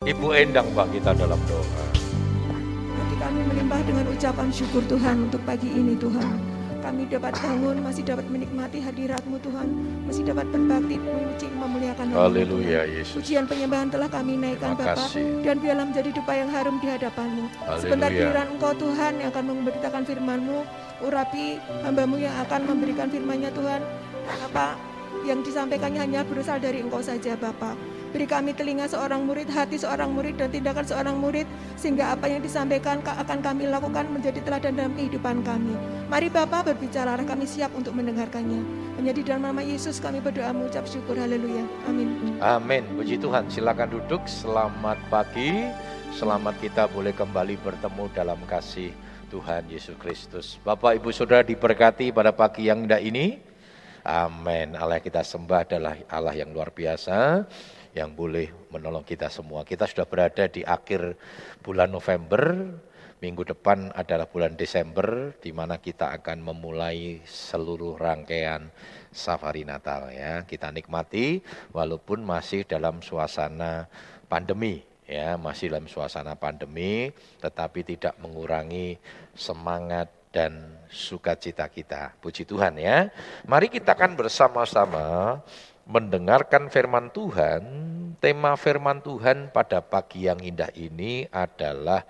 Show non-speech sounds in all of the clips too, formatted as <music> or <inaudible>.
Ibu Endang Pak kita dalam doa. Hati kami melimpah dengan ucapan syukur Tuhan untuk pagi ini Tuhan. Kami dapat bangun, masih dapat menikmati hadiratmu Tuhan. Masih dapat berbakti, memuji, memuliakan nama Haleluya Yesus. Pujian penyembahan telah kami naikkan Bapa dan biarlah menjadi dupa yang harum di hadapanmu. Haleluya. Sebentar giliran Engkau Tuhan yang akan memberitakan firman-Mu, urapi hambamu yang akan memberikan firman-Nya Tuhan. Apa yang disampaikannya hanya berasal dari Engkau saja Bapa. Beri kami telinga seorang murid, hati seorang murid, dan tindakan seorang murid, sehingga apa yang disampaikan ka- akan kami lakukan menjadi teladan dalam kehidupan kami. Mari Bapa berbicara, kami siap untuk mendengarkannya. Hanya dalam nama Yesus kami berdoa mengucap syukur, haleluya. Amin. Amin. Puji Tuhan. Silakan duduk. Selamat pagi. Selamat kita boleh kembali bertemu dalam kasih Tuhan Yesus Kristus. Bapak Ibu Saudara diberkati pada pagi yang indah ini. Amin. Allah kita sembah adalah Allah yang luar biasa yang boleh menolong kita semua. Kita sudah berada di akhir bulan November. Minggu depan adalah bulan Desember di mana kita akan memulai seluruh rangkaian safari Natal ya. Kita nikmati walaupun masih dalam suasana pandemi ya, masih dalam suasana pandemi tetapi tidak mengurangi semangat dan sukacita kita. Puji Tuhan ya. Mari kita akan bersama-sama mendengarkan firman Tuhan. Tema firman Tuhan pada pagi yang indah ini adalah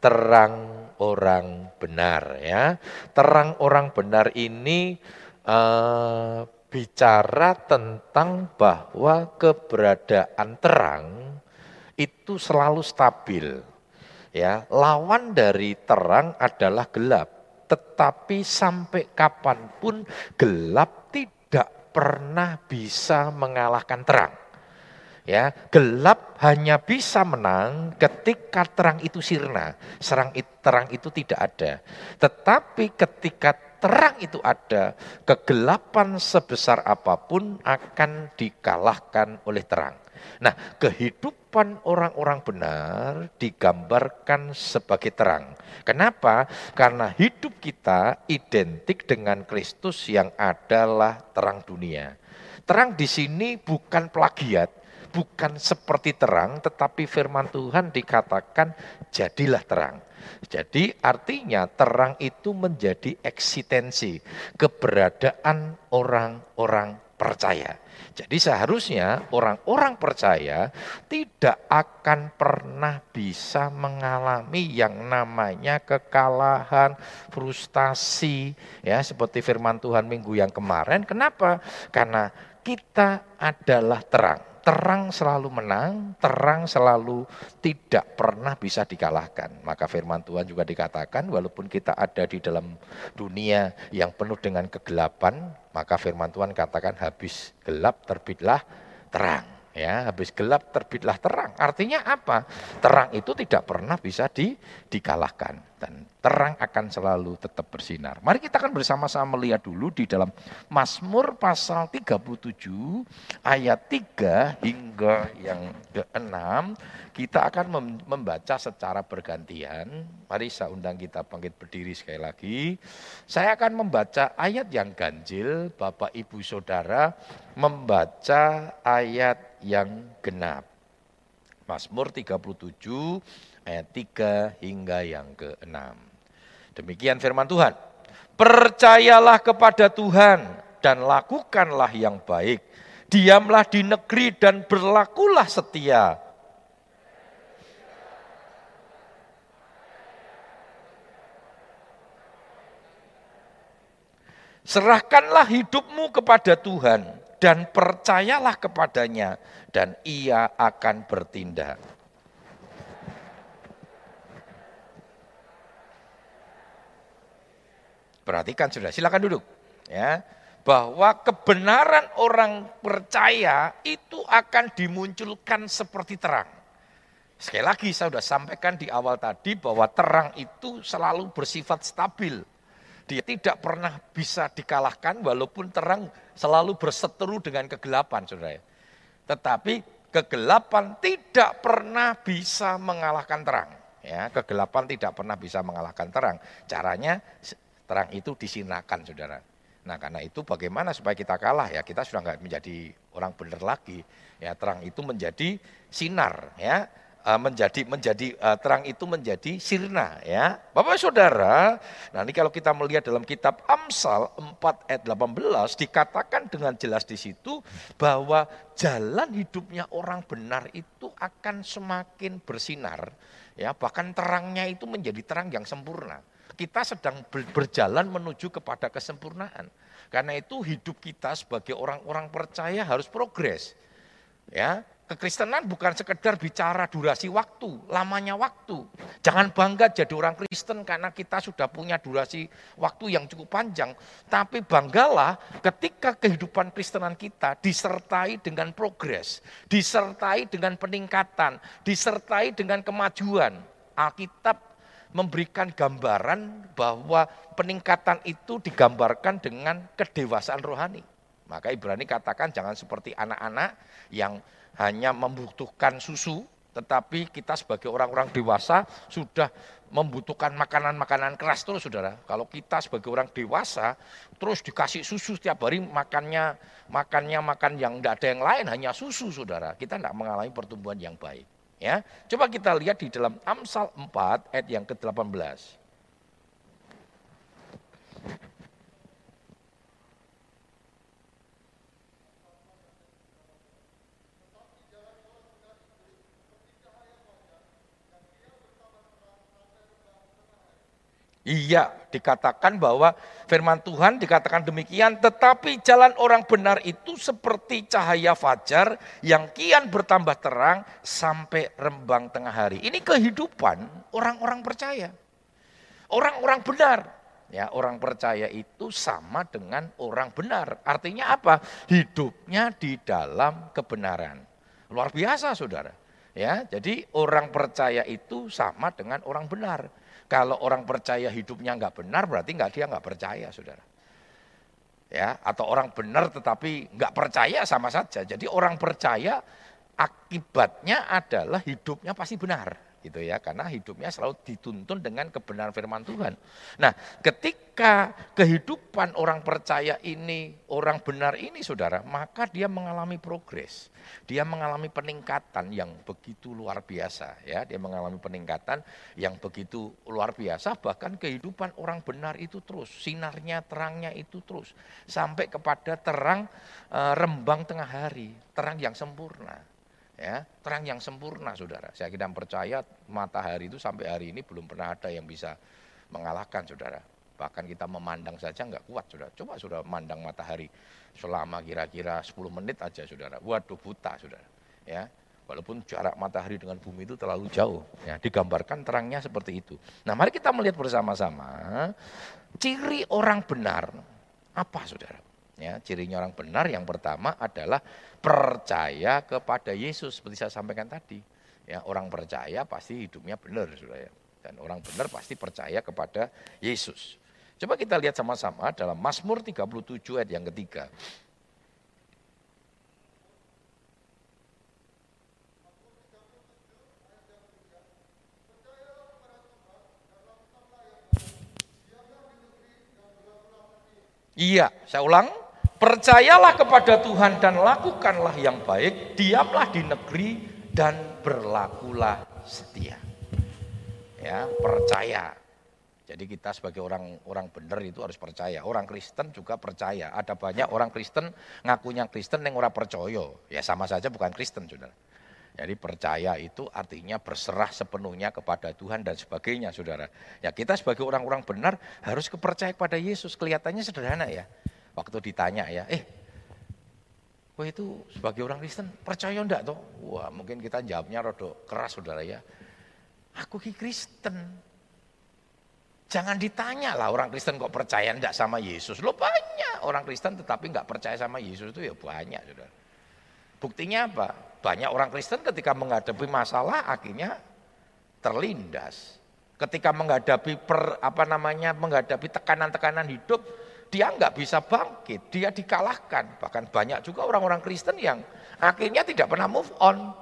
terang orang benar ya. Terang orang benar ini eh, bicara tentang bahwa keberadaan terang itu selalu stabil. Ya, lawan dari terang adalah gelap. Tetapi sampai kapan pun gelap pernah bisa mengalahkan terang. Ya, gelap hanya bisa menang ketika terang itu sirna. Serang terang itu tidak ada. Tetapi ketika terang itu ada, kegelapan sebesar apa pun akan dikalahkan oleh terang. Nah, kehidupan orang-orang benar digambarkan sebagai terang. Kenapa? Karena hidup kita identik dengan Kristus yang adalah terang dunia. Terang di sini bukan plagiat, bukan seperti terang, tetapi firman Tuhan dikatakan jadilah terang. Jadi artinya terang itu menjadi eksistensi keberadaan orang-orang percaya. Jadi seharusnya orang-orang percaya tidak akan pernah bisa mengalami yang namanya kekalahan, frustasi, ya seperti firman Tuhan minggu yang kemarin. Kenapa? Karena kita adalah terang. Terang selalu menang, terang selalu tidak pernah bisa dikalahkan. Maka firman Tuhan juga dikatakan walaupun kita ada di dalam dunia yang penuh dengan kegelapan, maka firman Tuhan katakan habis gelap terbitlah terang. Ya, habis gelap terbitlah terang. Artinya apa? Terang itu tidak pernah bisa di, dikalahkan dan terang akan selalu tetap bersinar. Mari kita akan bersama-sama melihat dulu di dalam Mazmur pasal 37 ayat 3 hingga yang ke-6 kita akan mem- membaca secara bergantian. Mari saya undang kita bangkit berdiri sekali lagi. Saya akan membaca ayat yang ganjil, Bapak Ibu Saudara membaca ayat yang genap. Mazmur 37 ayat 3 hingga yang ke-6. Demikian firman Tuhan. Percayalah kepada Tuhan dan lakukanlah yang baik. Diamlah di negeri dan berlakulah setia. Serahkanlah hidupmu kepada Tuhan dan percayalah kepadanya dan ia akan bertindak. Perhatikan sudah, silakan duduk. Ya, bahwa kebenaran orang percaya itu akan dimunculkan seperti terang. Sekali lagi saya sudah sampaikan di awal tadi bahwa terang itu selalu bersifat stabil. Dia tidak pernah bisa dikalahkan walaupun terang selalu berseteru dengan kegelapan, saudara. Tetapi kegelapan tidak pernah bisa mengalahkan terang. Ya, kegelapan tidak pernah bisa mengalahkan terang. Caranya terang itu disinarkan, saudara. Nah, karena itu bagaimana supaya kita kalah ya? Kita sudah nggak menjadi orang benar lagi. Ya, terang itu menjadi sinar, ya. uh, menjadi menjadi uh, terang itu menjadi sirna ya. Bapak Saudara, nah ini kalau kita melihat dalam kitab Amsal 4 ayat 18 dikatakan dengan jelas di situ bahwa jalan hidupnya orang benar itu akan semakin bersinar ya, bahkan terangnya itu menjadi terang yang sempurna. Kita sedang berjalan menuju kepada kesempurnaan. Karena itu hidup kita sebagai orang-orang percaya harus progres. Ya, Kekristenan bukan sekedar bicara durasi waktu, lamanya waktu. Jangan bangga jadi orang Kristen karena kita sudah punya durasi waktu yang cukup panjang. Tapi banggalah ketika kehidupan Kristenan kita disertai dengan progres, disertai dengan peningkatan, disertai dengan kemajuan. Alkitab memberikan gambaran bahwa peningkatan itu digambarkan dengan kedewasaan rohani. Maka Ibrani katakan jangan seperti anak-anak yang hanya membutuhkan susu, tetapi kita sebagai orang-orang dewasa sudah membutuhkan makanan-makanan keras terus saudara. Kalau kita sebagai orang dewasa terus dikasih susu setiap hari makannya makannya makan yang tidak ada yang lain hanya susu saudara. Kita tidak mengalami pertumbuhan yang baik. Ya, coba kita lihat di dalam Amsal 4 ayat yang ke-18. Iya, dikatakan bahwa firman Tuhan dikatakan demikian, tetapi jalan orang benar itu seperti cahaya fajar yang kian bertambah terang sampai rembang tengah hari. Ini kehidupan orang-orang percaya. Orang-orang benar. Ya, orang percaya itu sama dengan orang benar. Artinya apa? Hidupnya di dalam kebenaran. Luar biasa, Saudara. Ya, jadi orang percaya itu sama dengan orang benar. Kalau orang percaya hidupnya nggak benar, berarti nggak dia nggak percaya, saudara. Ya, atau orang benar tetapi nggak percaya sama saja. Jadi orang percaya akibatnya adalah hidupnya pasti benar gitu ya karena hidupnya selalu dituntun dengan kebenaran firman Tuhan. Nah, ketika kehidupan orang percaya ini, orang benar ini Saudara, maka dia mengalami progres. Dia mengalami peningkatan yang begitu luar biasa ya, dia mengalami peningkatan yang begitu luar biasa bahkan kehidupan orang benar itu terus, sinarnya, terangnya itu terus sampai kepada terang e, rembang tengah hari, terang yang sempurna ya terang yang sempurna saudara. Saya kira percaya matahari itu sampai hari ini belum pernah ada yang bisa mengalahkan saudara. Bahkan kita memandang saja nggak kuat saudara. Coba saudara memandang matahari selama kira-kira 10 menit aja saudara. Waduh buta saudara. Ya walaupun jarak matahari dengan bumi itu terlalu jauh. Ya digambarkan terangnya seperti itu. Nah mari kita melihat bersama-sama ciri orang benar apa saudara Ya, cirinya orang benar yang pertama adalah percaya kepada Yesus seperti saya sampaikan tadi. Ya, orang percaya pasti hidupnya benar, Saudara. Dan orang benar pasti percaya kepada Yesus. Coba kita lihat sama-sama dalam Mazmur 37 ayat yang ketiga. Iya, saya ulang. Percayalah kepada Tuhan dan lakukanlah yang baik, diamlah di negeri dan berlakulah setia. Ya, percaya. Jadi kita sebagai orang orang benar itu harus percaya. Orang Kristen juga percaya. Ada banyak orang Kristen ngakunya Kristen yang orang percaya. Ya sama saja bukan Kristen, Saudara. Jadi percaya itu artinya berserah sepenuhnya kepada Tuhan dan sebagainya, Saudara. Ya kita sebagai orang-orang benar harus kepercaya kepada Yesus. Kelihatannya sederhana ya waktu ditanya ya, eh, gue itu sebagai orang Kristen percaya enggak toh? Wah mungkin kita jawabnya rodo keras saudara ya. Aku ki Kristen. Jangan ditanya lah orang Kristen kok percaya enggak sama Yesus. Lo banyak orang Kristen tetapi enggak percaya sama Yesus itu ya banyak saudara. Buktinya apa? Banyak orang Kristen ketika menghadapi masalah akhirnya terlindas. Ketika menghadapi per, apa namanya menghadapi tekanan-tekanan hidup, dia nggak bisa bangkit, dia dikalahkan. Bahkan banyak juga orang-orang Kristen yang akhirnya tidak pernah move on.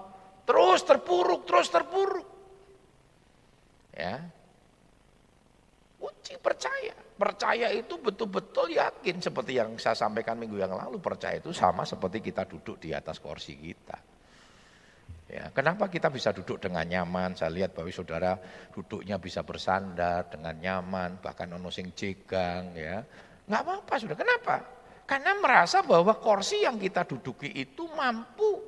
Terus terpuruk, terus terpuruk. Ya. Kunci percaya. Percaya itu betul-betul yakin seperti yang saya sampaikan minggu yang lalu. Percaya itu sama seperti kita duduk di atas kursi kita. Ya, kenapa kita bisa duduk dengan nyaman? Saya lihat bahwa saudara duduknya bisa bersandar dengan nyaman, bahkan ono sing jegang ya. Enggak apa-apa sudah. Kenapa? Karena merasa bahwa kursi yang kita duduki itu mampu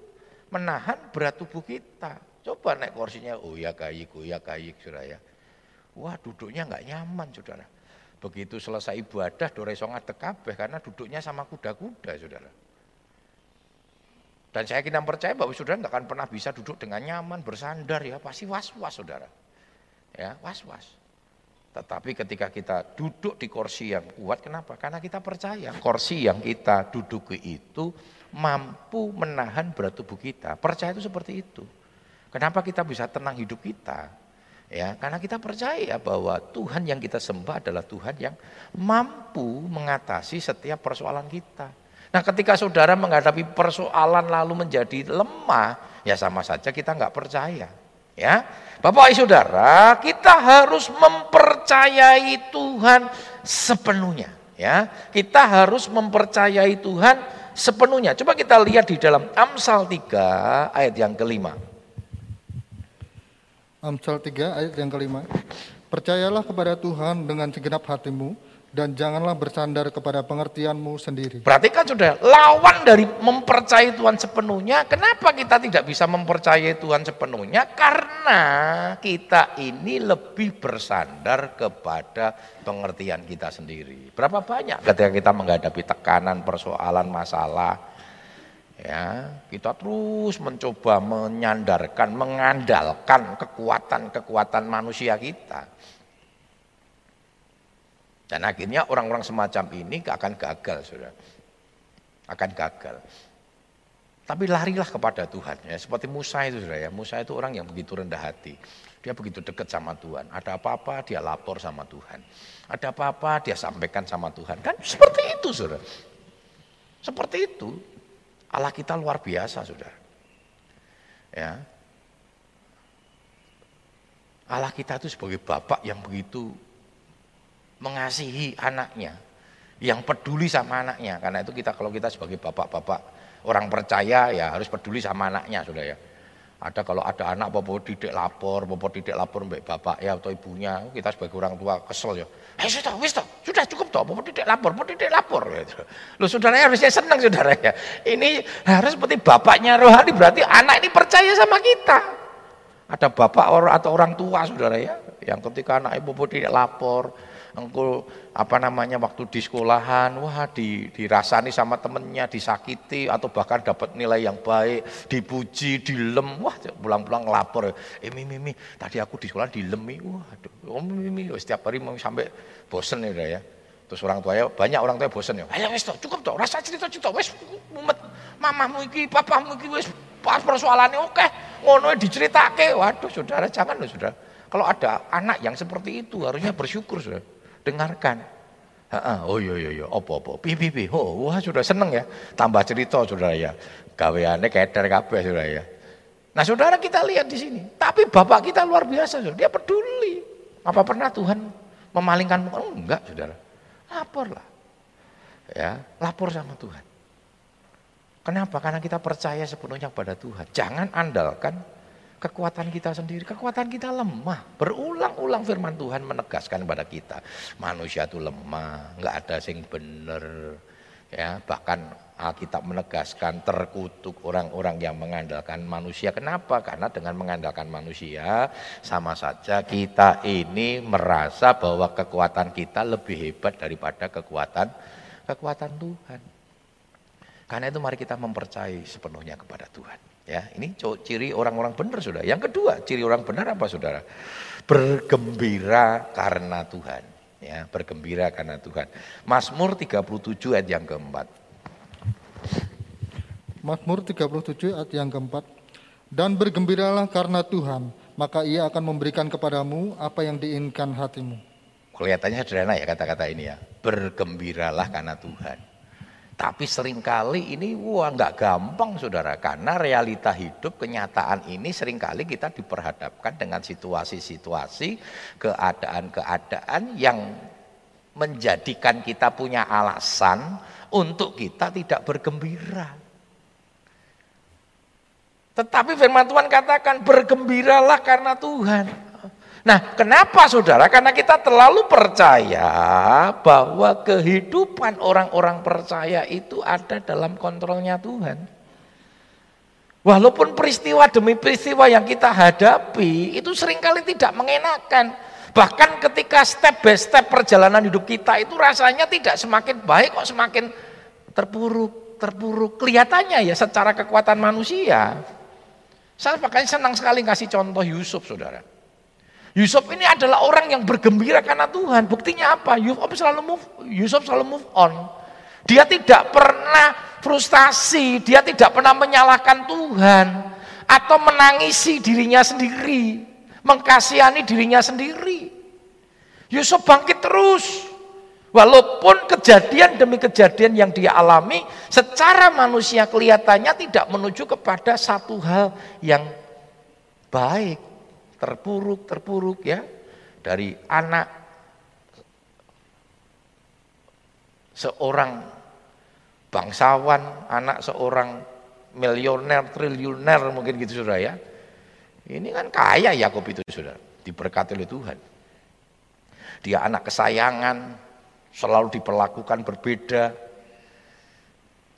menahan berat tubuh kita. Coba naik kursinya, oh ya kayik, oh ya kayik saudara ya. Wah duduknya enggak nyaman saudara. Begitu selesai ibadah, doreso ngadek kabeh karena duduknya sama kuda-kuda saudara. Dan saya kira percaya bahwa saudara nggak akan pernah bisa duduk dengan nyaman, bersandar ya, pasti was-was saudara. Ya, was-was. Tetapi ketika kita duduk di kursi yang kuat, kenapa? Karena kita percaya kursi yang kita duduki itu mampu menahan berat tubuh kita. Percaya itu seperti itu. Kenapa kita bisa tenang hidup kita? Ya, karena kita percaya bahwa Tuhan yang kita sembah adalah Tuhan yang mampu mengatasi setiap persoalan kita. Nah ketika saudara menghadapi persoalan lalu menjadi lemah, ya sama saja kita nggak percaya. Ya, Bapak Saudara, kita harus mempercayai Tuhan sepenuhnya. Ya, kita harus mempercayai Tuhan sepenuhnya. Coba kita lihat di dalam Amsal 3 ayat yang kelima. Amsal 3 ayat yang kelima. Percayalah kepada Tuhan dengan segenap hatimu dan janganlah bersandar kepada pengertianmu sendiri. Perhatikan sudah, lawan dari mempercayai Tuhan sepenuhnya, kenapa kita tidak bisa mempercayai Tuhan sepenuhnya? Karena kita ini lebih bersandar kepada pengertian kita sendiri. Berapa banyak ketika kita menghadapi tekanan, persoalan, masalah, ya kita terus mencoba menyandarkan, mengandalkan kekuatan-kekuatan manusia kita. Dan akhirnya orang-orang semacam ini akan gagal, saudara. Akan gagal. Tapi larilah kepada Tuhan ya. Seperti Musa itu saudara ya. Musa itu orang yang begitu rendah hati. Dia begitu dekat sama Tuhan. Ada apa-apa dia lapor sama Tuhan. Ada apa-apa dia sampaikan sama Tuhan. Kan seperti itu saudara. Seperti itu. Allah kita luar biasa saudara. Ya. Allah kita itu sebagai bapak yang begitu mengasihi anaknya, yang peduli sama anaknya. Karena itu kita kalau kita sebagai bapak-bapak orang percaya ya harus peduli sama anaknya sudah ya. Ada kalau ada anak popo tidak lapor, popo tidak lapor mbak bapak ya atau ibunya, kita sebagai orang tua kesel ya. Eh sudah, wis toh, sudah cukup toh, popo tidak lapor, popo tidak lapor. Gitu. Loh saudara harusnya senang saudara ya. Ini harus seperti bapaknya rohani berarti anak ini percaya sama kita. Ada bapak atau orang tua saudara ya, yang ketika anak ibu tidak lapor, engkau apa namanya waktu di sekolahan wah di, dirasani sama temennya disakiti atau bahkan dapat nilai yang baik dipuji dilem wah pulang-pulang ngelapor eh mimi, mimi tadi aku di sekolah dilemi wah aduh. Oh, mimi setiap hari mau sampai bosen ya ya. Terus orang tua ya banyak orang tua bosen ya. Ayo wes toh cukup toh rasa cerita cerita wes mumet. Mamamu iki papamu iki wes pas persoalannya oke. Ngono diceritake. Waduh saudara jangan loh saudara. Kalau ada anak yang seperti itu harusnya bersyukur saudara dengarkan. Oh iya iya iya, apa apa, pi pi pi, oh wah sudah seneng ya, tambah cerita saudara ya, gaweannya keder kabeh saudara ya. Nah saudara kita lihat di sini, tapi bapak kita luar biasa, saudara. dia peduli. Apa pernah Tuhan memalingkan Oh, enggak saudara, laporlah, ya lapor sama Tuhan. Kenapa? Karena kita percaya sepenuhnya pada Tuhan. Jangan andalkan kekuatan kita sendiri. Kekuatan kita lemah. Berulang-ulang firman Tuhan menegaskan pada kita. Manusia itu lemah, nggak ada sing bener. Ya, bahkan Alkitab menegaskan terkutuk orang-orang yang mengandalkan manusia. Kenapa? Karena dengan mengandalkan manusia sama saja kita ini merasa bahwa kekuatan kita lebih hebat daripada kekuatan kekuatan Tuhan. Karena itu mari kita mempercayai sepenuhnya kepada Tuhan. Ya, ini ciri orang-orang benar sudah. Yang kedua, ciri orang benar apa saudara? Bergembira karena Tuhan. Ya, bergembira karena Tuhan. Mazmur 37 ayat yang keempat. Mazmur 37 ayat yang keempat. Dan bergembiralah karena Tuhan, maka ia akan memberikan kepadamu apa yang diinginkan hatimu. Kelihatannya sederhana ya kata-kata ini ya. Bergembiralah karena Tuhan. Tapi sering kali ini wah nggak gampang saudara karena realita hidup kenyataan ini sering kali kita diperhadapkan dengan situasi-situasi keadaan-keadaan yang menjadikan kita punya alasan untuk kita tidak bergembira. Tetapi firman Tuhan katakan bergembiralah karena Tuhan. Nah, kenapa saudara? Karena kita terlalu percaya bahwa kehidupan orang-orang percaya itu ada dalam kontrolnya Tuhan. Walaupun peristiwa demi peristiwa yang kita hadapi itu sering kali tidak mengenakan. Bahkan ketika step by step perjalanan hidup kita itu rasanya tidak semakin baik kok semakin terpuruk, terpuruk. Kelihatannya ya secara kekuatan manusia. Saya makanya senang sekali kasih contoh Yusuf saudara. Yusuf ini adalah orang yang bergembira karena Tuhan. Buktinya apa? Yusuf selalu move, Yusuf selalu move on. Dia tidak pernah frustasi, dia tidak pernah menyalahkan Tuhan atau menangisi dirinya sendiri, mengkasihani dirinya sendiri. Yusuf bangkit terus. Walaupun kejadian demi kejadian yang dia alami secara manusia kelihatannya tidak menuju kepada satu hal yang baik terpuruk, terpuruk ya. Dari anak seorang bangsawan, anak seorang milioner, triliuner mungkin gitu sudah ya. Ini kan kaya Yakub itu sudah diberkati oleh Tuhan. Dia anak kesayangan, selalu diperlakukan berbeda.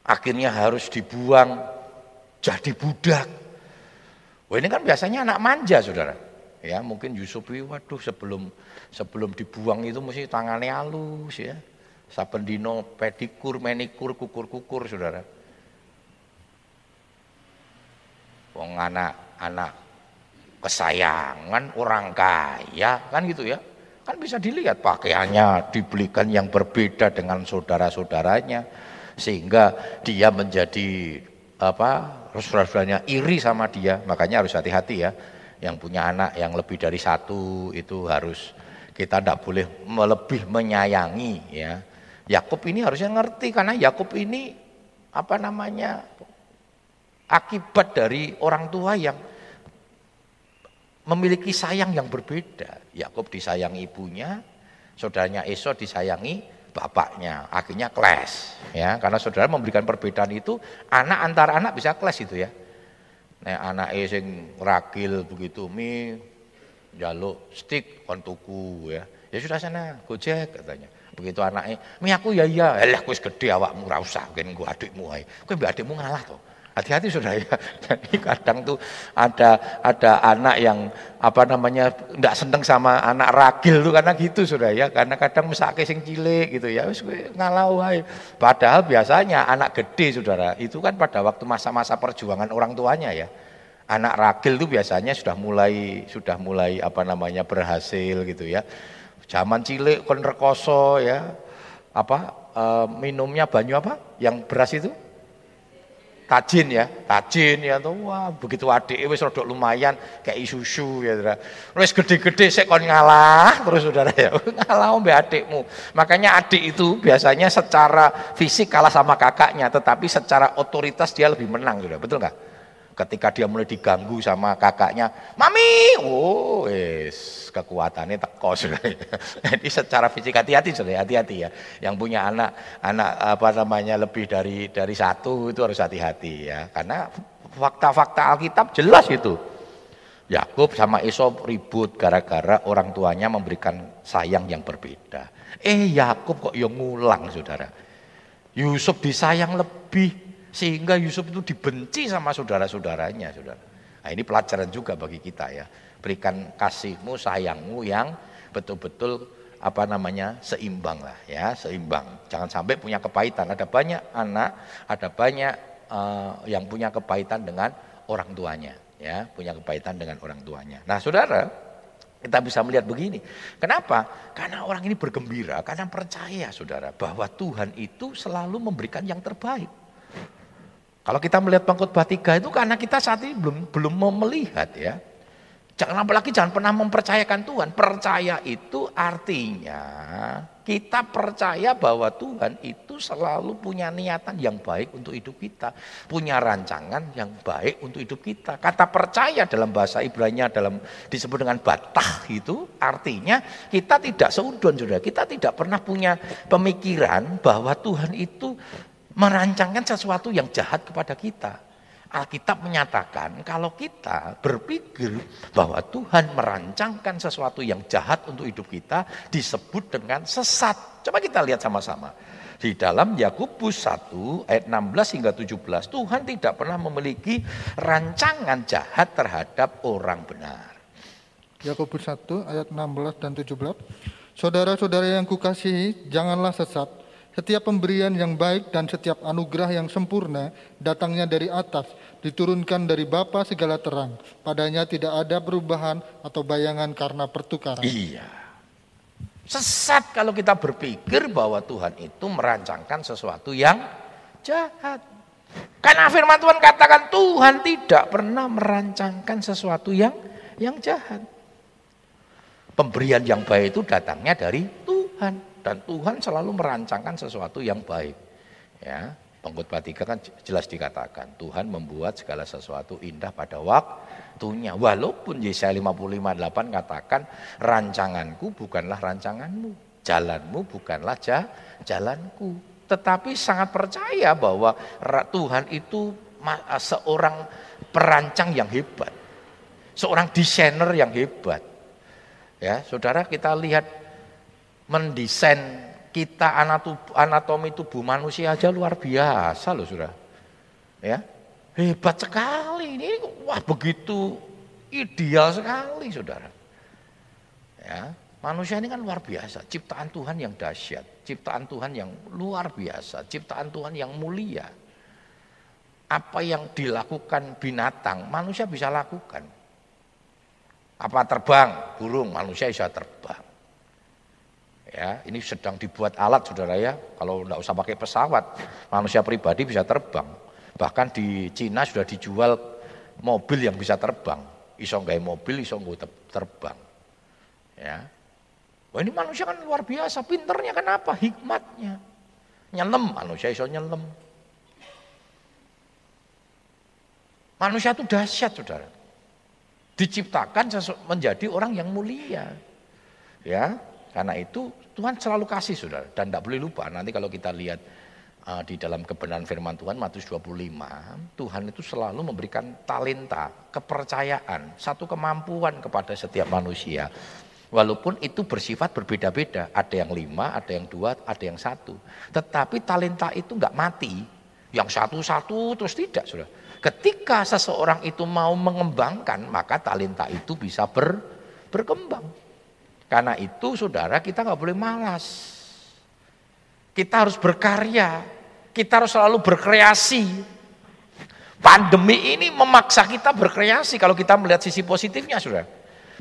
Akhirnya harus dibuang jadi budak. Wah ini kan biasanya anak manja saudara. Ya, mungkin Yusuf waduh sebelum sebelum dibuang itu mesti tangannya halus ya. Saben dino pedikur, menikur, kukur-kukur Saudara. Wong anak-anak kesayangan orang kaya kan gitu ya. Kan bisa dilihat pakaiannya dibelikan yang berbeda dengan saudara-saudaranya sehingga dia menjadi apa saudara-saudaranya iri sama dia makanya harus hati-hati ya yang punya anak yang lebih dari satu itu harus kita tidak boleh lebih menyayangi ya. Yakub ini harusnya ngerti karena Yakub ini apa namanya akibat dari orang tua yang memiliki sayang yang berbeda. Yakub disayangi ibunya, saudaranya Esau disayangi bapaknya. Akhirnya clash ya, karena saudara memberikan perbedaan itu anak antar anak bisa clash itu ya. Nek anake sing ragil begitu mi jaluk stick kon tuku ya. Ya sudah sana Gojek katanya. Begitu anaknya, "Mi aku ya iya." Elah wis gede awakmu ora usah ben gua adikmu ae. Kowe mbek adikmu ngalah to. Hati-hati sudah ya. <laughs> Jadi kadang tuh ada ada anak yang apa namanya tidak seneng sama anak ragil tuh karena gitu sudah ya. Karena kadang mesake sing cilik gitu ya. Wis ngalau wae. Padahal biasanya anak gede Saudara, itu kan pada waktu masa-masa perjuangan orang tuanya ya. Anak ragil tuh biasanya sudah mulai sudah mulai apa namanya berhasil gitu ya. Zaman cilik kon rekoso ya. Apa e, minumnya banyu apa? Yang beras itu? Tajin ya, tajin ya tuh wah begitu adik wis rodok lumayan kayak susu ya saudara. Wis gede-gede sik kon ngalah terus saudara ya. <laughs> ngalah mbek adikmu. Makanya adik itu biasanya secara fisik kalah sama kakaknya, tetapi secara otoritas dia lebih menang saudara. Betul nggak? Ketika dia mulai diganggu sama kakaknya, "Mami!" Oh, wis kekuatannya teko. <laughs> Jadi secara fisik hati-hati sudah, hati-hati ya. Yang punya anak anak apa namanya lebih dari dari satu itu harus hati-hati ya. Karena fakta-fakta Alkitab jelas itu. Yakub sama Esau ribut gara-gara orang tuanya memberikan sayang yang berbeda. Eh Yakub kok yang ngulang saudara. Yusuf disayang lebih sehingga Yusuf itu dibenci sama saudara-saudaranya, saudara. Nah, ini pelajaran juga bagi kita ya. Berikan kasihmu, sayangmu yang betul-betul apa namanya seimbang lah ya, seimbang. Jangan sampai punya kepahitan. Ada banyak anak, ada banyak uh, yang punya kepahitan dengan orang tuanya, ya, punya kepahitan dengan orang tuanya. Nah, saudara, kita bisa melihat begini. Kenapa? Karena orang ini bergembira, karena percaya saudara bahwa Tuhan itu selalu memberikan yang terbaik. Kalau kita melihat pengkhotbah tiga itu karena kita saat ini belum belum melihat ya. Jangan apalagi jangan pernah mempercayakan Tuhan. Percaya itu artinya kita percaya bahwa Tuhan itu selalu punya niatan yang baik untuk hidup kita, punya rancangan yang baik untuk hidup kita. Kata percaya dalam bahasa Ibrani dalam disebut dengan batah itu artinya kita tidak seudon sudah. Kita tidak pernah punya pemikiran bahwa Tuhan itu merancangkan sesuatu yang jahat kepada kita. Alkitab menyatakan kalau kita berpikir bahwa Tuhan merancangkan sesuatu yang jahat untuk hidup kita disebut dengan sesat. Coba kita lihat sama-sama. Di dalam Yakobus 1 ayat 16 hingga 17 Tuhan tidak pernah memiliki rancangan jahat terhadap orang benar. Yakobus 1 ayat 16 dan 17. Saudara-saudara yang kukasihi, janganlah sesat setiap pemberian yang baik dan setiap anugerah yang sempurna datangnya dari atas, diturunkan dari Bapa segala terang. Padanya tidak ada perubahan atau bayangan karena pertukaran. Iya. Sesat kalau kita berpikir bahwa Tuhan itu merancangkan sesuatu yang jahat. Karena firman Tuhan katakan Tuhan tidak pernah merancangkan sesuatu yang yang jahat. Pemberian yang baik itu datangnya dari Tuhan dan Tuhan selalu merancangkan sesuatu yang baik. Ya, Pengkhotbah 3 kan jelas dikatakan Tuhan membuat segala sesuatu indah pada waktunya. Walaupun Yesaya 55:8 katakan rancanganku bukanlah rancanganmu, jalanmu bukanlah jalanku. Tetapi sangat percaya bahwa Tuhan itu seorang perancang yang hebat. Seorang desainer yang hebat. Ya, Saudara kita lihat mendesain kita anatomi tubuh manusia aja luar biasa loh sudah. Ya. Hebat sekali ini wah begitu ideal sekali Saudara. Ya, manusia ini kan luar biasa, ciptaan Tuhan yang dahsyat, ciptaan Tuhan yang luar biasa, ciptaan Tuhan yang mulia. Apa yang dilakukan binatang, manusia bisa lakukan. Apa terbang, burung, manusia bisa terbang. Ya, ini sedang dibuat alat saudara ya. Kalau tidak usah pakai pesawat, manusia pribadi bisa terbang. Bahkan di Cina sudah dijual mobil yang bisa terbang. Iso nggak mobil, iso nggak terbang. Ya. Wah ini manusia kan luar biasa, pinternya kenapa? Hikmatnya. Nyelam, manusia iso nyelam. Manusia itu dahsyat saudara. Diciptakan menjadi orang yang mulia. Ya, karena itu Tuhan selalu kasih saudara dan tidak boleh lupa nanti kalau kita lihat uh, di dalam kebenaran firman Tuhan Matius 25 Tuhan itu selalu memberikan talenta, kepercayaan, satu kemampuan kepada setiap manusia. Walaupun itu bersifat berbeda-beda, ada yang lima, ada yang dua, ada yang satu. Tetapi talenta itu nggak mati, yang satu-satu terus tidak, sudah. Ketika seseorang itu mau mengembangkan, maka talenta itu bisa ber, berkembang. Karena itu saudara kita nggak boleh malas. Kita harus berkarya. Kita harus selalu berkreasi. Pandemi ini memaksa kita berkreasi kalau kita melihat sisi positifnya saudara.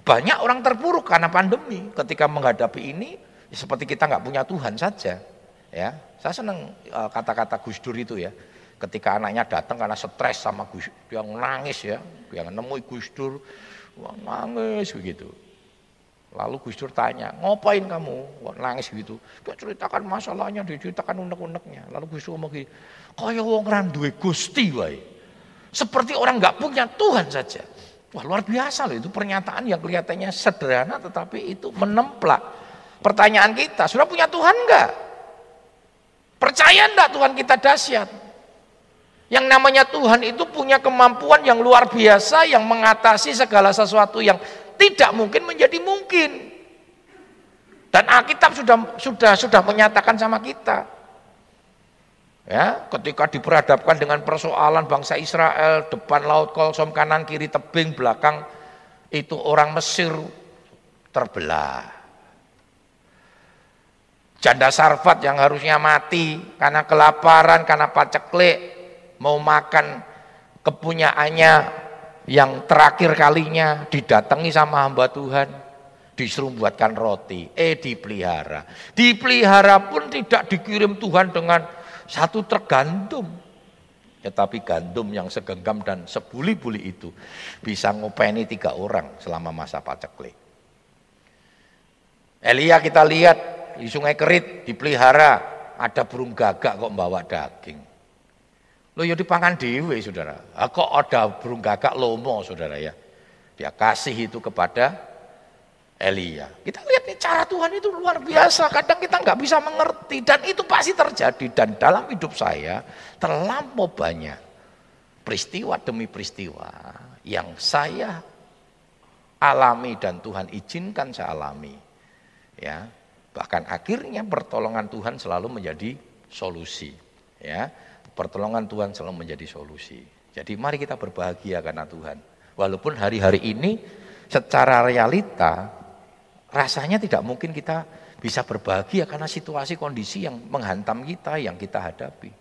Banyak orang terpuruk karena pandemi. Ketika menghadapi ini ya seperti kita nggak punya Tuhan saja. Ya, saya senang eh, kata-kata Gus Dur itu ya. Ketika anaknya datang karena stres sama Gus, dia nangis ya, yang nemui Gus Dur, nangis begitu. Lalu Gus Dur tanya, ngapain kamu? Kok nangis gitu. Dia ceritakan masalahnya, diceritakan unek-uneknya. Lalu Gus Dur ngomong gini, kaya wong randuwe gusti wae. Seperti orang nggak punya Tuhan saja. Wah luar biasa loh itu pernyataan yang kelihatannya sederhana tetapi itu menemplak. Pertanyaan kita, sudah punya Tuhan enggak? Percaya enggak Tuhan kita dahsyat? Yang namanya Tuhan itu punya kemampuan yang luar biasa yang mengatasi segala sesuatu yang tidak mungkin menjadi mungkin. Dan Alkitab sudah sudah sudah menyatakan sama kita. Ya, ketika diperhadapkan dengan persoalan bangsa Israel, depan laut Kolsom kanan kiri tebing belakang itu orang Mesir terbelah. Janda Sarfat yang harusnya mati karena kelaparan, karena paceklik, mau makan kepunyaannya yang terakhir kalinya didatangi sama hamba Tuhan, disuruh buatkan roti, eh dipelihara. Dipelihara pun tidak dikirim Tuhan dengan satu tergantung. Tetapi gandum yang segenggam dan sebuli-buli itu bisa ngopeni tiga orang selama masa paceklik. Elia kita lihat di sungai kerit dipelihara, ada burung gagak kok membawa daging. Lo ya dipangan dewe saudara. Ah, kok ada burung gagak lomo saudara ya. Dia kasih itu kepada Elia. Kita lihat nih cara Tuhan itu luar biasa. Kadang kita nggak bisa mengerti dan itu pasti terjadi. Dan dalam hidup saya terlampau banyak peristiwa demi peristiwa yang saya alami dan Tuhan izinkan saya alami. Ya, bahkan akhirnya pertolongan Tuhan selalu menjadi solusi. Ya, pertolongan Tuhan selalu menjadi solusi. Jadi mari kita berbahagia karena Tuhan. Walaupun hari-hari ini secara realita rasanya tidak mungkin kita bisa berbahagia karena situasi kondisi yang menghantam kita, yang kita hadapi.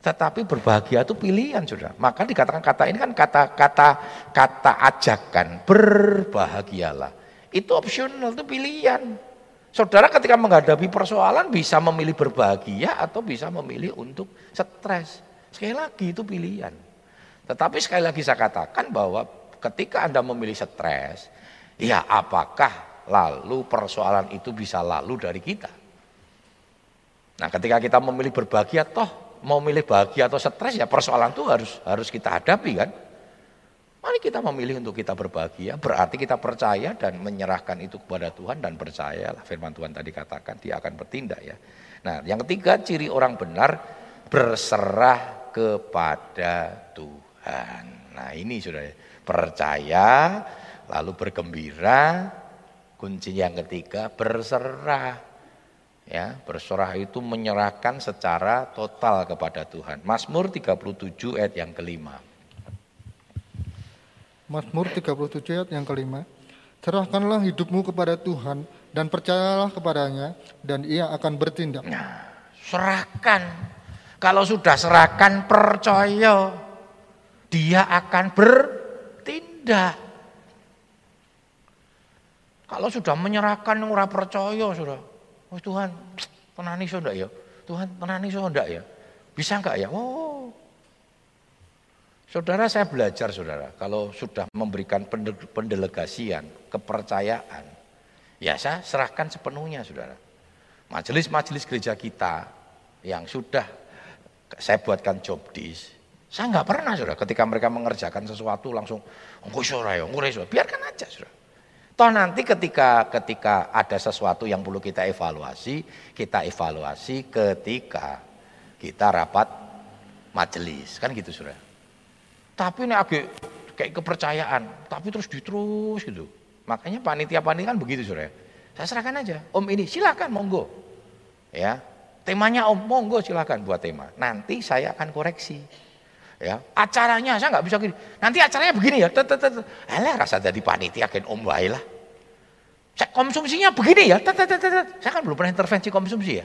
Tetapi berbahagia itu pilihan, sudah. Maka dikatakan kata ini kan kata-kata kata ajakan, berbahagialah. Itu opsional, itu pilihan. Saudara ketika menghadapi persoalan bisa memilih berbahagia atau bisa memilih untuk stres. Sekali lagi itu pilihan. Tetapi sekali lagi saya katakan bahwa ketika Anda memilih stres, ya apakah lalu persoalan itu bisa lalu dari kita? Nah ketika kita memilih berbahagia toh mau milih bahagia atau stres ya persoalan itu harus harus kita hadapi kan. Mari kita memilih untuk kita berbahagia, berarti kita percaya dan menyerahkan itu kepada Tuhan dan percayalah firman Tuhan tadi katakan dia akan bertindak ya. Nah, yang ketiga ciri orang benar berserah kepada Tuhan. Nah, ini sudah percaya lalu bergembira. Kunci yang ketiga berserah Ya, berserah itu menyerahkan secara total kepada Tuhan. Mazmur 37 ayat yang kelima. Mazmur 37 ayat yang kelima. Serahkanlah hidupmu kepada Tuhan dan percayalah kepadanya dan ia akan bertindak. Nah, serahkan. Kalau sudah serahkan percaya dia akan bertindak. Kalau sudah menyerahkan ora percaya sudah Oh Tuhan, tenani enggak ya? Tuhan, tenani enggak ya? Bisa enggak ya? Oh. Saudara saya belajar saudara, kalau sudah memberikan pendelegasian, kepercayaan, ya saya serahkan sepenuhnya saudara. Majelis-majelis gereja kita yang sudah saya buatkan job dis, saya nggak pernah saudara ketika mereka mengerjakan sesuatu langsung, enggak saudara ya, biarkan aja saudara. Toh nanti ketika ketika ada sesuatu yang perlu kita evaluasi, kita evaluasi ketika kita rapat majelis, kan gitu sudah. Tapi ini agak kayak kepercayaan, tapi terus diterus gitu. Makanya panitia-panitia kan begitu sudah. Saya serahkan aja, Om ini silakan monggo. Ya, temanya Om monggo silakan buat tema. Nanti saya akan koreksi. Ya, acaranya saya nggak bisa gini. Nanti acaranya begini ya. Alah rasa jadi panitia kan Om wae lah. Konsumsinya begini ya. Saya kan belum pernah intervensi konsumsi ya.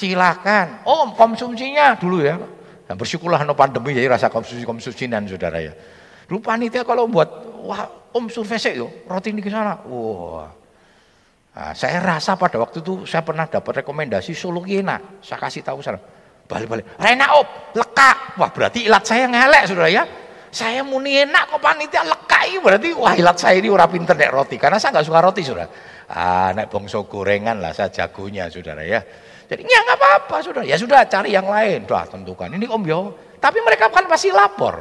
Silakan. Oh, konsumsinya dulu ya. Nah, bersyukurlah no pandemi jadi rasa konsumsi konsumsinan saudara ya. Dulu panitia kalau buat wah om survei yo roti ini ke sana. Wah. Nah, saya rasa pada waktu itu saya pernah dapat rekomendasi Solo enak. Saya kasih tahu sana. Balik-balik. Rena op, lekak. Wah berarti ilat saya ngelek saudara ya. Saya muni enak kok panitia lekai berarti wah ilat saya ini ora pinter nek roti karena saya nggak suka roti sudah. Ah nek bongso gorengan lah saya jagonya saudara ya. Jadi ya nggak apa-apa saudara. Ya sudah cari yang lain. Dah tentukan ini om yo. Tapi mereka kan pasti lapor.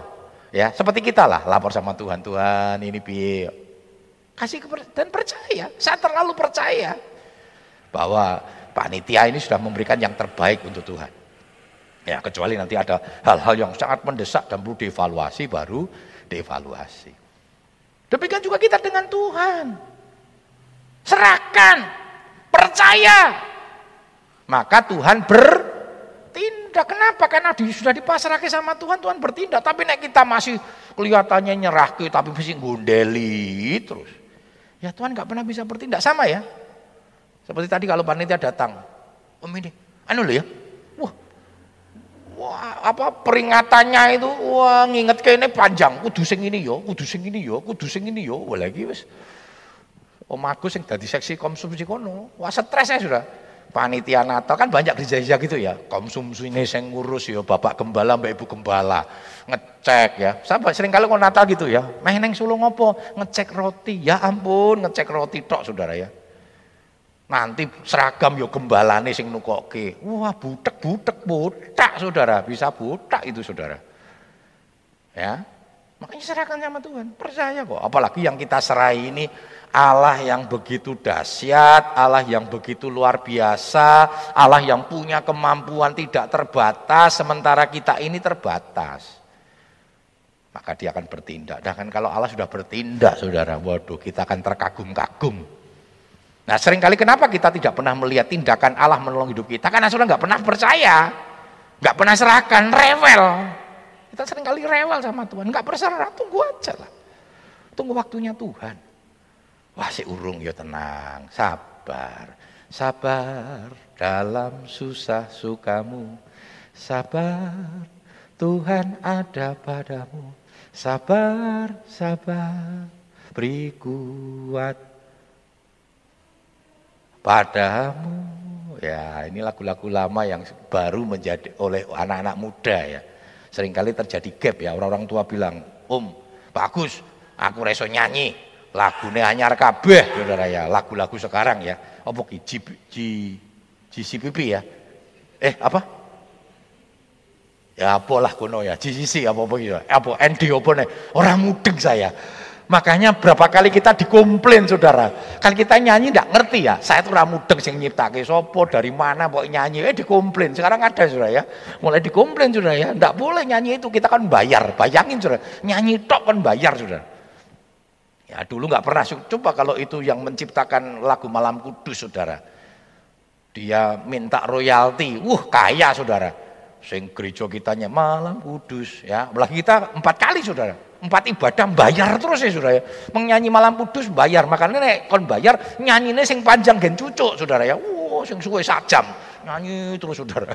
Ya seperti kita lah lapor sama Tuhan Tuhan ini piye. Kasih dan percaya. Saya terlalu percaya bahwa panitia ini sudah memberikan yang terbaik untuk Tuhan. Ya, kecuali nanti ada hal-hal yang sangat mendesak dan perlu dievaluasi baru dievaluasi. Demikian juga kita dengan Tuhan. Serahkan, percaya. Maka Tuhan bertindak. Kenapa? Karena sudah dipasrahkan sama Tuhan, Tuhan bertindak. Tapi nek kita masih kelihatannya nyerah tapi masih gundeli terus. Ya Tuhan nggak pernah bisa bertindak. Sama ya. Seperti tadi kalau panitia datang. Om ini, anu loh ya, Wah, apa peringatannya itu wah nginget ke ini panjang, kudu sing ini yo, kudu sing ini yo, kudu sing ini yo. Wah lagi wis Om Agus yang dari seksi konsumsi kono. Wah stres ya sudah. Panitia Natal kan banyak gereja-gereja gitu ya. Konsumsi ini saya ngurus ya, Bapak Gembala, Mbak Ibu Gembala. Ngecek ya. Sampai sering kali kalau Natal gitu ya. Meh neng Solo ngopo? Ngecek roti. Ya ampun, ngecek roti tok saudara ya. Nanti seragam yo gembalane sing nukoke. Wah, butek-butek butak Saudara, bisa butak itu Saudara. Ya. Makanya serahkan sama Tuhan, percaya kok. Apalagi yang kita serai ini Allah yang begitu dahsyat, Allah yang begitu luar biasa, Allah yang punya kemampuan tidak terbatas, sementara kita ini terbatas. maka dia akan bertindak. Dan kan kalau Allah sudah bertindak, saudara, waduh kita akan terkagum-kagum. Nah sering kali kenapa kita tidak pernah melihat tindakan Allah menolong hidup kita? Karena saudara nggak pernah percaya, nggak pernah serahkan, rewel. Kita sering kali rewel sama Tuhan, nggak berserah, tunggu aja lah. Tunggu waktunya Tuhan. Wah si urung ya tenang, sabar. Sabar dalam susah sukamu. Sabar, Tuhan ada padamu. Sabar, sabar, beri kuat padamu. Ya, ini lagu-lagu lama yang baru menjadi oleh anak-anak muda ya. Seringkali terjadi gap ya, orang-orang tua bilang, "Om, bagus, aku reso nyanyi." Lagunya hanya kabeh, Saudara ya. Lagu-lagu sekarang ya. Apa ki GCPP ya? Eh, apa? Ya apa lah kono ya, GCC apa apa gitu. Apa ND apa nih? Orang mudeng saya. Makanya berapa kali kita dikomplain saudara. Kan kita nyanyi tidak ngerti ya. Saya tuh ramudeng sing nyiptake sopo dari mana mau nyanyi. Eh dikomplain. Sekarang ada saudara ya. Mulai dikomplain saudara ya. Tidak boleh nyanyi itu kita kan bayar. Bayangin saudara. Nyanyi tok kan bayar saudara. Ya dulu nggak pernah. Coba kalau itu yang menciptakan lagu Malam Kudus saudara. Dia minta royalti. Wuh kaya saudara. Sing gereja kitanya Malam Kudus ya. Belah kita empat kali saudara empat ibadah bayar terus ya saudara ya. Menyanyi malam kudus bayar. Makanya nek kon bayar nyanyine sing panjang gen cucuk saudara ya. Wow, sing suwe sak jam. Nyanyi terus saudara.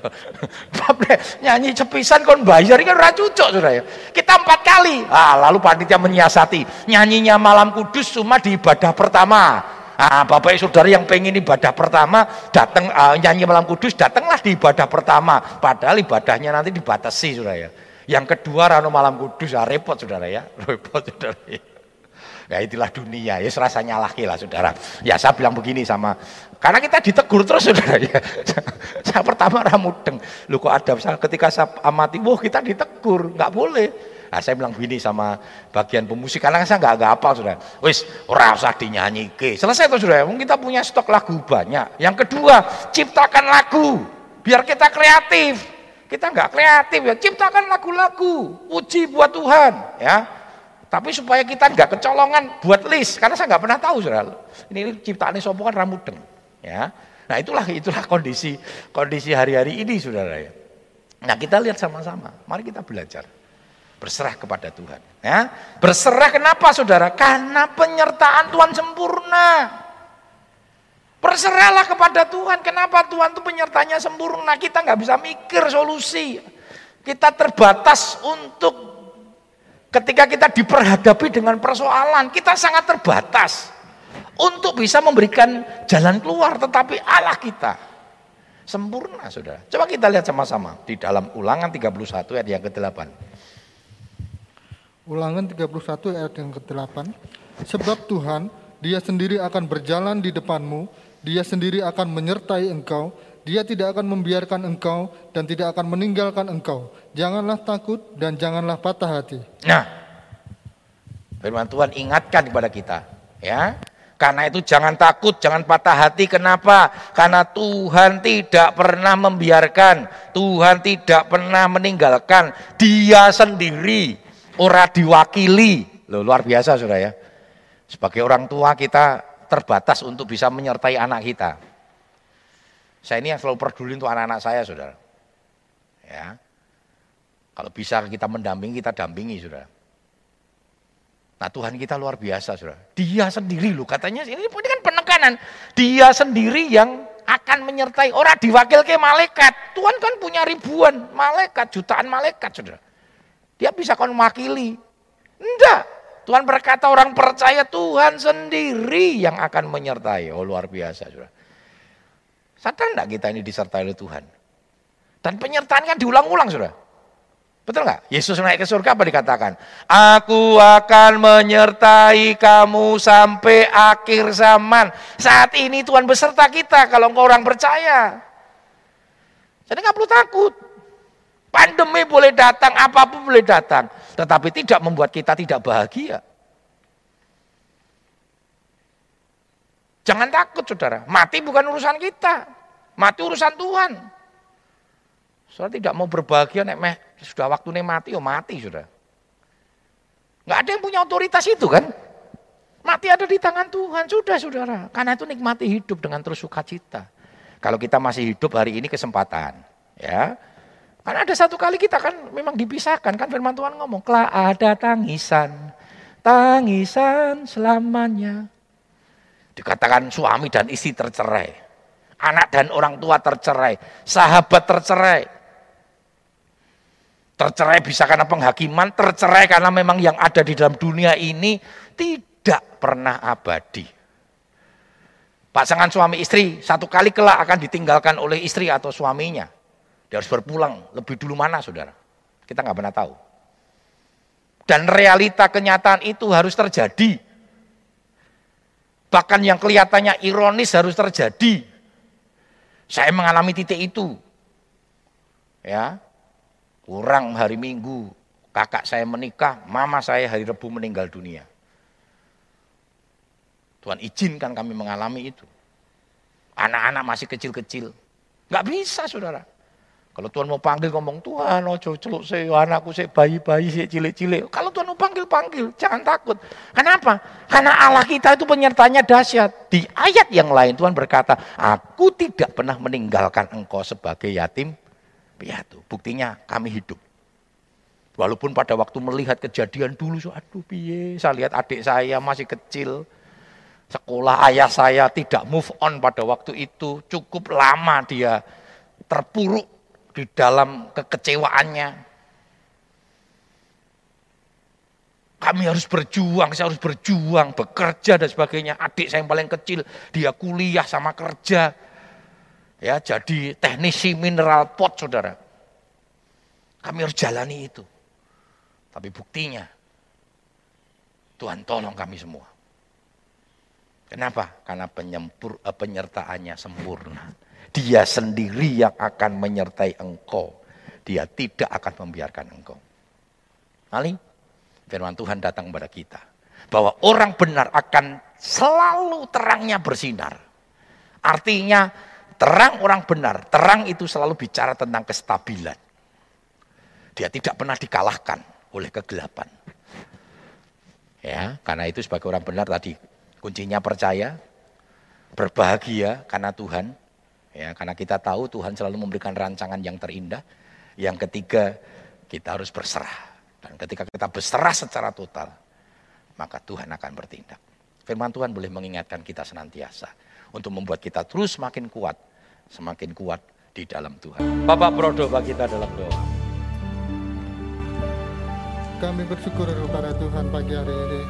<laughs> nyanyi cepisan kon bayar kan ora cucuk saudara ya. Kita empat kali. Ah, lalu panitia menyiasati. Nyanyinya malam kudus cuma di ibadah pertama. Ah, Bapak Saudara yang pengen ibadah pertama datang uh, nyanyi malam kudus datanglah di ibadah pertama. Padahal ibadahnya nanti dibatasi Saudara ya. Yang kedua Rano Malam Kudus, ya repot saudara ya, <laughs> repot saudara ya. Ya itulah dunia, ya rasanya laki lah saudara. Ya saya bilang begini sama, karena kita ditegur terus saudara ya. <laughs> saya pertama ramudeng, lu kok ada misalnya ketika saya amati, wah kita ditegur, nggak boleh. Nah, saya bilang begini sama bagian pemusik, karena saya nggak nggak apa saudara. Wis, ora usah dinyanyi ke. Selesai tuh saudara, mungkin kita punya stok lagu banyak. Yang kedua, ciptakan lagu, biar kita kreatif. Kita nggak kreatif ya, ciptakan lagu-lagu, uji buat Tuhan ya. Tapi supaya kita nggak kecolongan buat list, karena saya nggak pernah tahu saudara. Ini ciptaan sopo kan ramudeng ya. Nah itulah itulah kondisi kondisi hari-hari ini saudara ya. Nah kita lihat sama-sama, mari kita belajar berserah kepada Tuhan. Ya, berserah kenapa saudara? Karena penyertaan Tuhan sempurna. Berserahlah kepada Tuhan. Kenapa Tuhan itu penyertanya sempurna? Kita nggak bisa mikir solusi. Kita terbatas untuk ketika kita diperhadapi dengan persoalan, kita sangat terbatas untuk bisa memberikan jalan keluar. Tetapi Allah kita sempurna, saudara. Coba kita lihat sama-sama di dalam Ulangan 31 ayat yang ke-8. Ulangan 31 ayat yang ke-8. Sebab Tuhan, dia sendiri akan berjalan di depanmu dia sendiri akan menyertai engkau, dia tidak akan membiarkan engkau dan tidak akan meninggalkan engkau. Janganlah takut dan janganlah patah hati. Nah, firman Tuhan ingatkan kepada kita, ya. Karena itu jangan takut, jangan patah hati. Kenapa? Karena Tuhan tidak pernah membiarkan, Tuhan tidak pernah meninggalkan. Dia sendiri, orang diwakili. Loh, luar biasa sudah ya. Sebagai orang tua kita terbatas untuk bisa menyertai anak kita. Saya ini yang selalu peduli untuk anak-anak saya, saudara. Ya, kalau bisa kita mendampingi, kita dampingi, saudara. Nah Tuhan kita luar biasa, saudara. Dia sendiri loh, katanya ini, kan penekanan. Dia sendiri yang akan menyertai orang diwakil ke malaikat. Tuhan kan punya ribuan malaikat, jutaan malaikat, saudara. Dia bisa kan mewakili. Enggak, Tuhan berkata orang percaya Tuhan sendiri yang akan menyertai. Oh luar biasa. Saudara. Sadar enggak kita ini disertai oleh Tuhan? Dan penyertaan kan diulang-ulang sudah. Betul nggak? Yesus naik ke surga apa dikatakan? Aku akan menyertai kamu sampai akhir zaman. Saat ini Tuhan beserta kita kalau engkau orang percaya. Jadi nggak perlu takut. Pandemi boleh datang, apa pun boleh datang. Tetapi tidak membuat kita tidak bahagia. Jangan takut saudara, mati bukan urusan kita. Mati urusan Tuhan. Saudara tidak mau berbahagia, nek meh, sudah waktunya mati, oh mati saudara. Nggak ada yang punya otoritas itu kan. Mati ada di tangan Tuhan, sudah saudara. Karena itu nikmati hidup dengan terus sukacita. Kalau kita masih hidup hari ini kesempatan. ya. Karena ada satu kali kita kan memang dipisahkan. Kan firman Tuhan ngomong, kelak ada tangisan. Tangisan selamanya. Dikatakan suami dan istri tercerai. Anak dan orang tua tercerai. Sahabat tercerai. Tercerai bisa karena penghakiman, tercerai karena memang yang ada di dalam dunia ini tidak pernah abadi. Pasangan suami istri satu kali kelak akan ditinggalkan oleh istri atau suaminya. Dia harus berpulang lebih dulu mana saudara? Kita nggak pernah tahu. Dan realita kenyataan itu harus terjadi. Bahkan yang kelihatannya ironis harus terjadi. Saya mengalami titik itu. Ya, kurang hari Minggu, kakak saya menikah, mama saya hari Rebu meninggal dunia. Tuhan izinkan kami mengalami itu. Anak-anak masih kecil-kecil. Gak bisa saudara. Kalau Tuhan mau panggil ngomong, Tuhan ojo celuk saya, anakku saya bayi-bayi saya cilik-cilik. Kalau Tuhan mau panggil-panggil, jangan takut. Kenapa? Karena Allah kita itu penyertanya dahsyat. Di ayat yang lain Tuhan berkata, aku tidak pernah meninggalkan engkau sebagai yatim piatu. Buktinya kami hidup. Walaupun pada waktu melihat kejadian dulu, so, aduh piye, saya lihat adik saya masih kecil, sekolah ayah saya tidak move on pada waktu itu, cukup lama dia terpuruk di dalam kekecewaannya. Kami harus berjuang, saya harus berjuang, bekerja dan sebagainya. Adik saya yang paling kecil, dia kuliah sama kerja. Ya, jadi teknisi mineral pot, saudara. Kami harus jalani itu. Tapi buktinya, Tuhan tolong kami semua. Kenapa? Karena penyempur, eh, penyertaannya sempurna. Dia sendiri yang akan menyertai engkau. Dia tidak akan membiarkan engkau. Kali firman Tuhan datang kepada kita. Bahwa orang benar akan selalu terangnya bersinar. Artinya terang orang benar. Terang itu selalu bicara tentang kestabilan. Dia tidak pernah dikalahkan oleh kegelapan. Ya, karena itu sebagai orang benar tadi kuncinya percaya, berbahagia karena Tuhan, Ya, karena kita tahu Tuhan selalu memberikan rancangan yang terindah. Yang ketiga, kita harus berserah. Dan ketika kita berserah secara total, maka Tuhan akan bertindak. Firman Tuhan boleh mengingatkan kita senantiasa untuk membuat kita terus semakin kuat, semakin kuat di dalam Tuhan. Bapak berdoa kita dalam doa. Kami bersyukur kepada Tuhan pagi hari ini.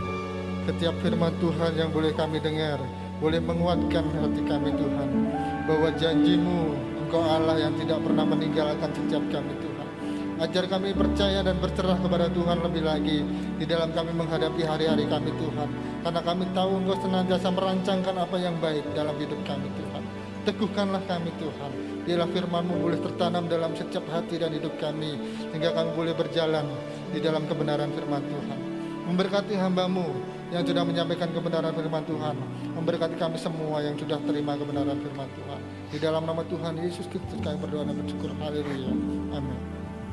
Setiap firman Tuhan yang boleh kami dengar, boleh menguatkan hati kami Tuhan bahwa janjimu Engkau Allah yang tidak pernah meninggalkan setiap kami Tuhan. Ajar kami percaya dan berserah kepada Tuhan lebih lagi di dalam kami menghadapi hari-hari kami Tuhan. Karena kami tahu Engkau senantiasa merancangkan apa yang baik dalam hidup kami Tuhan. Teguhkanlah kami Tuhan. Biarlah firmanmu boleh tertanam dalam setiap hati dan hidup kami sehingga kami boleh berjalan di dalam kebenaran firman Tuhan. Memberkati hambamu yang sudah menyampaikan kebenaran firman Tuhan. Memberkati kami semua yang sudah terima kebenaran firman Tuhan. Di dalam nama Tuhan Yesus Kristus kami berdoa dan bersyukur. Haleluya. Amin.